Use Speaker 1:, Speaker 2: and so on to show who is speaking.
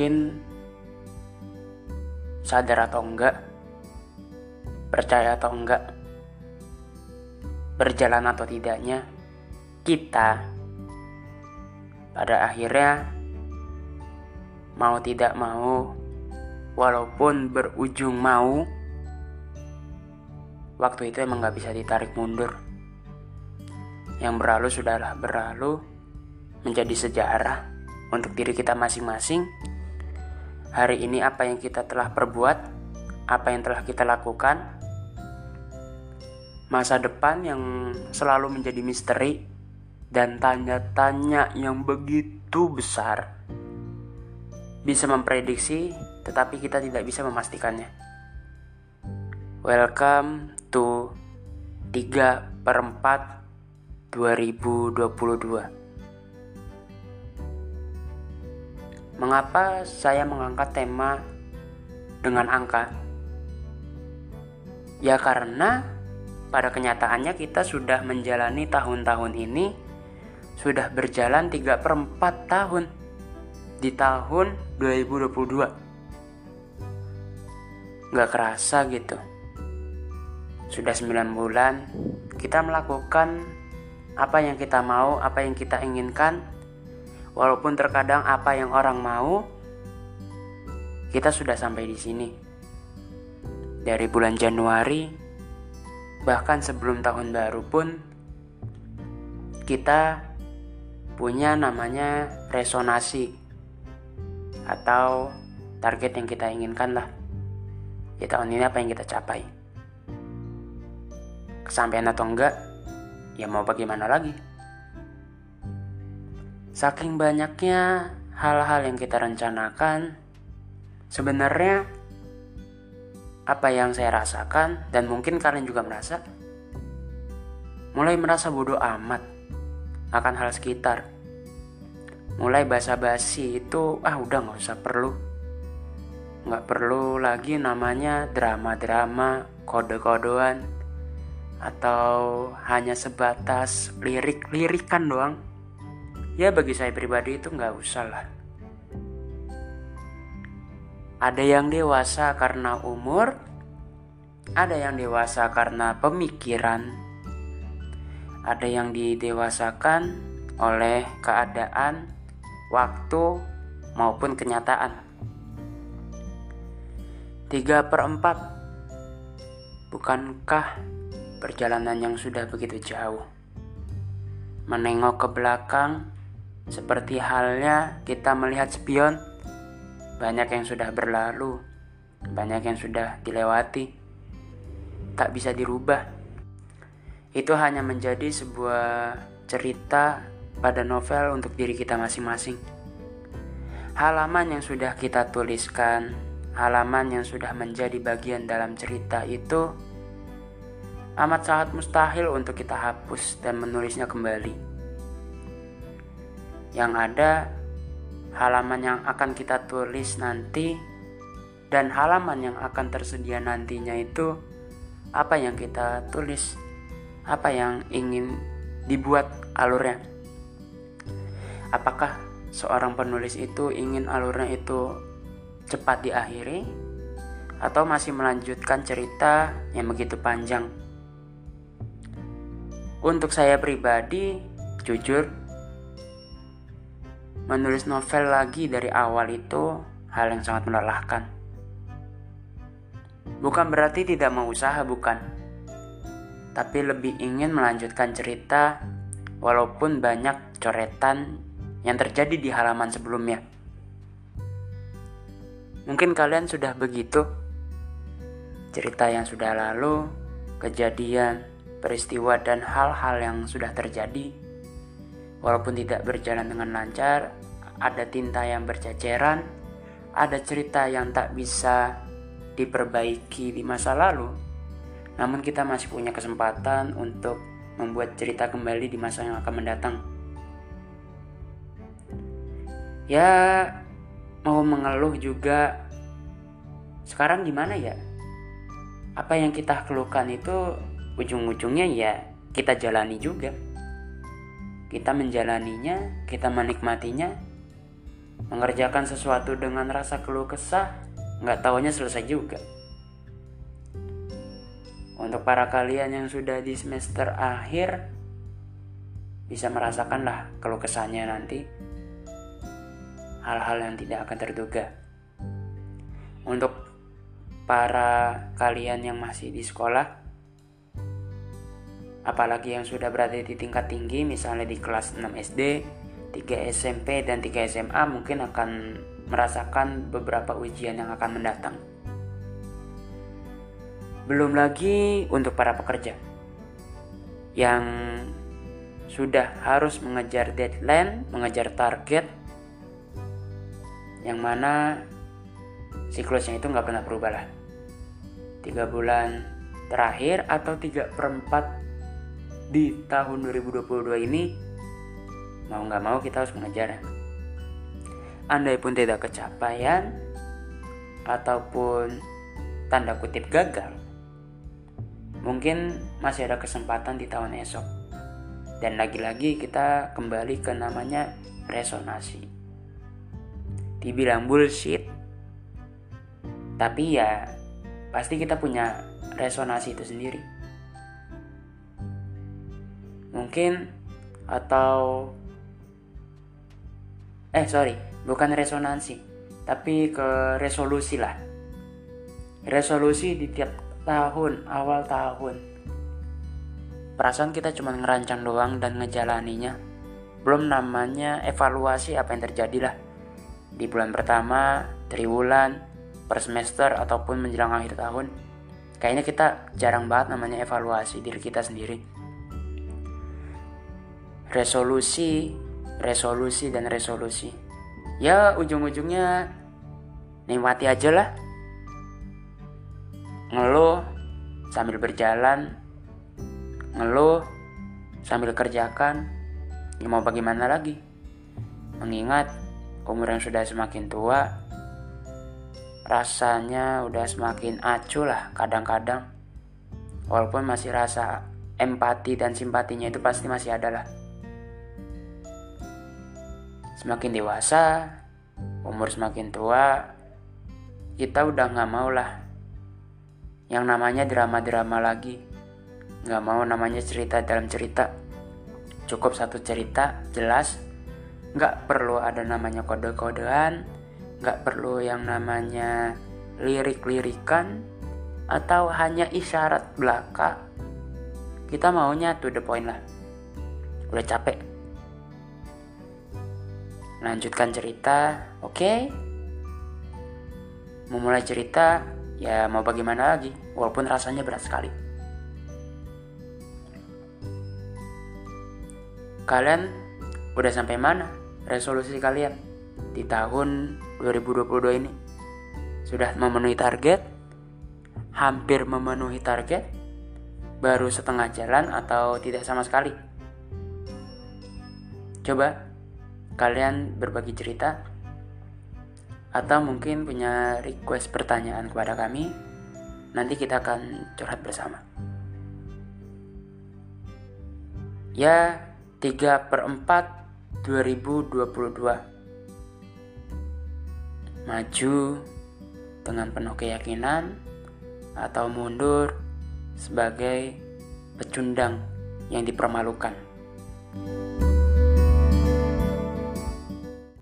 Speaker 1: mungkin sadar atau enggak, percaya atau enggak, berjalan atau tidaknya, kita pada akhirnya mau tidak mau, walaupun berujung mau, waktu itu emang gak bisa ditarik mundur. Yang berlalu sudahlah berlalu menjadi sejarah untuk diri kita masing-masing. Hari ini apa yang kita telah perbuat, apa yang telah kita lakukan, masa depan yang selalu menjadi misteri dan tanya-tanya yang begitu besar. Bisa memprediksi tetapi kita tidak bisa memastikannya. Welcome to 3 per 4 2022 Mengapa saya mengangkat tema dengan angka? Ya karena pada kenyataannya kita sudah menjalani tahun-tahun ini Sudah berjalan 3 per 4 tahun Di tahun 2022 Gak kerasa gitu sudah 9 bulan kita melakukan apa yang kita mau, apa yang kita inginkan. Walaupun terkadang apa yang orang mau, kita sudah sampai di sini. Dari bulan Januari, bahkan sebelum tahun baru pun, kita punya namanya resonasi atau target yang kita inginkan lah. Di tahun ini apa yang kita capai kesampaian atau enggak, ya mau bagaimana lagi. Saking banyaknya hal-hal yang kita rencanakan, sebenarnya apa yang saya rasakan dan mungkin kalian juga merasa, mulai merasa bodoh amat akan hal sekitar. Mulai basa-basi itu ah udah nggak usah perlu nggak perlu lagi namanya drama-drama kode-kodean atau hanya sebatas lirik-lirikan doang ya bagi saya pribadi itu nggak usah lah. Ada yang dewasa karena umur ada yang dewasa karena pemikiran. Ada yang didewasakan oleh keadaan waktu maupun kenyataan. 3 per 4 Bukankah perjalanan yang sudah begitu jauh. Menengok ke belakang, seperti halnya kita melihat spion, banyak yang sudah berlalu, banyak yang sudah dilewati, tak bisa dirubah. Itu hanya menjadi sebuah cerita pada novel untuk diri kita masing-masing. Halaman yang sudah kita tuliskan, halaman yang sudah menjadi bagian dalam cerita itu amat sangat mustahil untuk kita hapus dan menulisnya kembali. Yang ada halaman yang akan kita tulis nanti dan halaman yang akan tersedia nantinya itu apa yang kita tulis, apa yang ingin dibuat alurnya. Apakah seorang penulis itu ingin alurnya itu cepat diakhiri atau masih melanjutkan cerita yang begitu panjang untuk saya pribadi, jujur, menulis novel lagi dari awal itu hal yang sangat melelahkan. Bukan berarti tidak mau usaha, bukan. Tapi lebih ingin melanjutkan cerita walaupun banyak coretan yang terjadi di halaman sebelumnya. Mungkin kalian sudah begitu. Cerita yang sudah lalu, kejadian, peristiwa dan hal-hal yang sudah terjadi. Walaupun tidak berjalan dengan lancar, ada tinta yang berceceran, ada cerita yang tak bisa diperbaiki di masa lalu. Namun kita masih punya kesempatan untuk membuat cerita kembali di masa yang akan mendatang. Ya, mau mengeluh juga. Sekarang gimana ya? Apa yang kita keluhkan itu ujung-ujungnya ya kita jalani juga kita menjalaninya kita menikmatinya mengerjakan sesuatu dengan rasa keluh kesah, nggak taunya selesai juga. Untuk para kalian yang sudah di semester akhir, bisa merasakanlah keluh kesahnya nanti hal-hal yang tidak akan terduga. Untuk para kalian yang masih di sekolah, apalagi yang sudah berada di tingkat tinggi, misalnya di kelas 6 SD, 3 SMP, dan 3 SMA, mungkin akan merasakan beberapa ujian yang akan mendatang. Belum lagi untuk para pekerja yang sudah harus mengejar deadline, mengejar target, yang mana siklusnya itu nggak pernah berubah lah. Tiga bulan terakhir atau tiga perempat di tahun 2022 ini mau nggak mau kita harus mengejar. Andai pun tidak kecapaian ataupun tanda kutip gagal, Mungkin masih ada kesempatan di tahun esok. Dan lagi-lagi kita kembali ke namanya resonasi. Dibilang bullshit, tapi ya pasti kita punya resonasi itu sendiri. Mungkin atau eh sorry bukan resonansi tapi ke resolusi lah resolusi di tiap tahun, awal tahun. Perasaan kita cuma ngerancang doang dan ngejalaninya. Belum namanya evaluasi apa yang terjadi lah. Di bulan pertama, triwulan, per semester, ataupun menjelang akhir tahun. Kayaknya kita jarang banget namanya evaluasi diri kita sendiri. Resolusi, resolusi, dan resolusi. Ya ujung-ujungnya nikmati aja lah. Ngeluh sambil berjalan ngeluh sambil kerjakan. Ya mau bagaimana lagi? Mengingat umur yang sudah semakin tua rasanya udah semakin acuh lah kadang-kadang. Walaupun masih rasa empati dan simpatinya itu pasti masih ada lah semakin dewasa umur semakin tua kita udah nggak mau lah yang namanya drama-drama lagi. Gak mau namanya cerita dalam cerita. Cukup satu cerita, jelas. Gak perlu ada namanya kode-kodean. Gak perlu yang namanya lirik-lirikan. Atau hanya isyarat belaka. Kita maunya to the point lah. Udah capek. Lanjutkan cerita, oke? Okay? Memulai cerita, ya mau bagaimana lagi walaupun rasanya berat sekali kalian udah sampai mana resolusi kalian di tahun 2022 ini sudah memenuhi target hampir memenuhi target baru setengah jalan atau tidak sama sekali coba kalian berbagi cerita atau mungkin punya request pertanyaan kepada kami, nanti kita akan curhat bersama. Ya, 3 per 4 2022 Maju dengan penuh keyakinan atau mundur sebagai pecundang yang dipermalukan.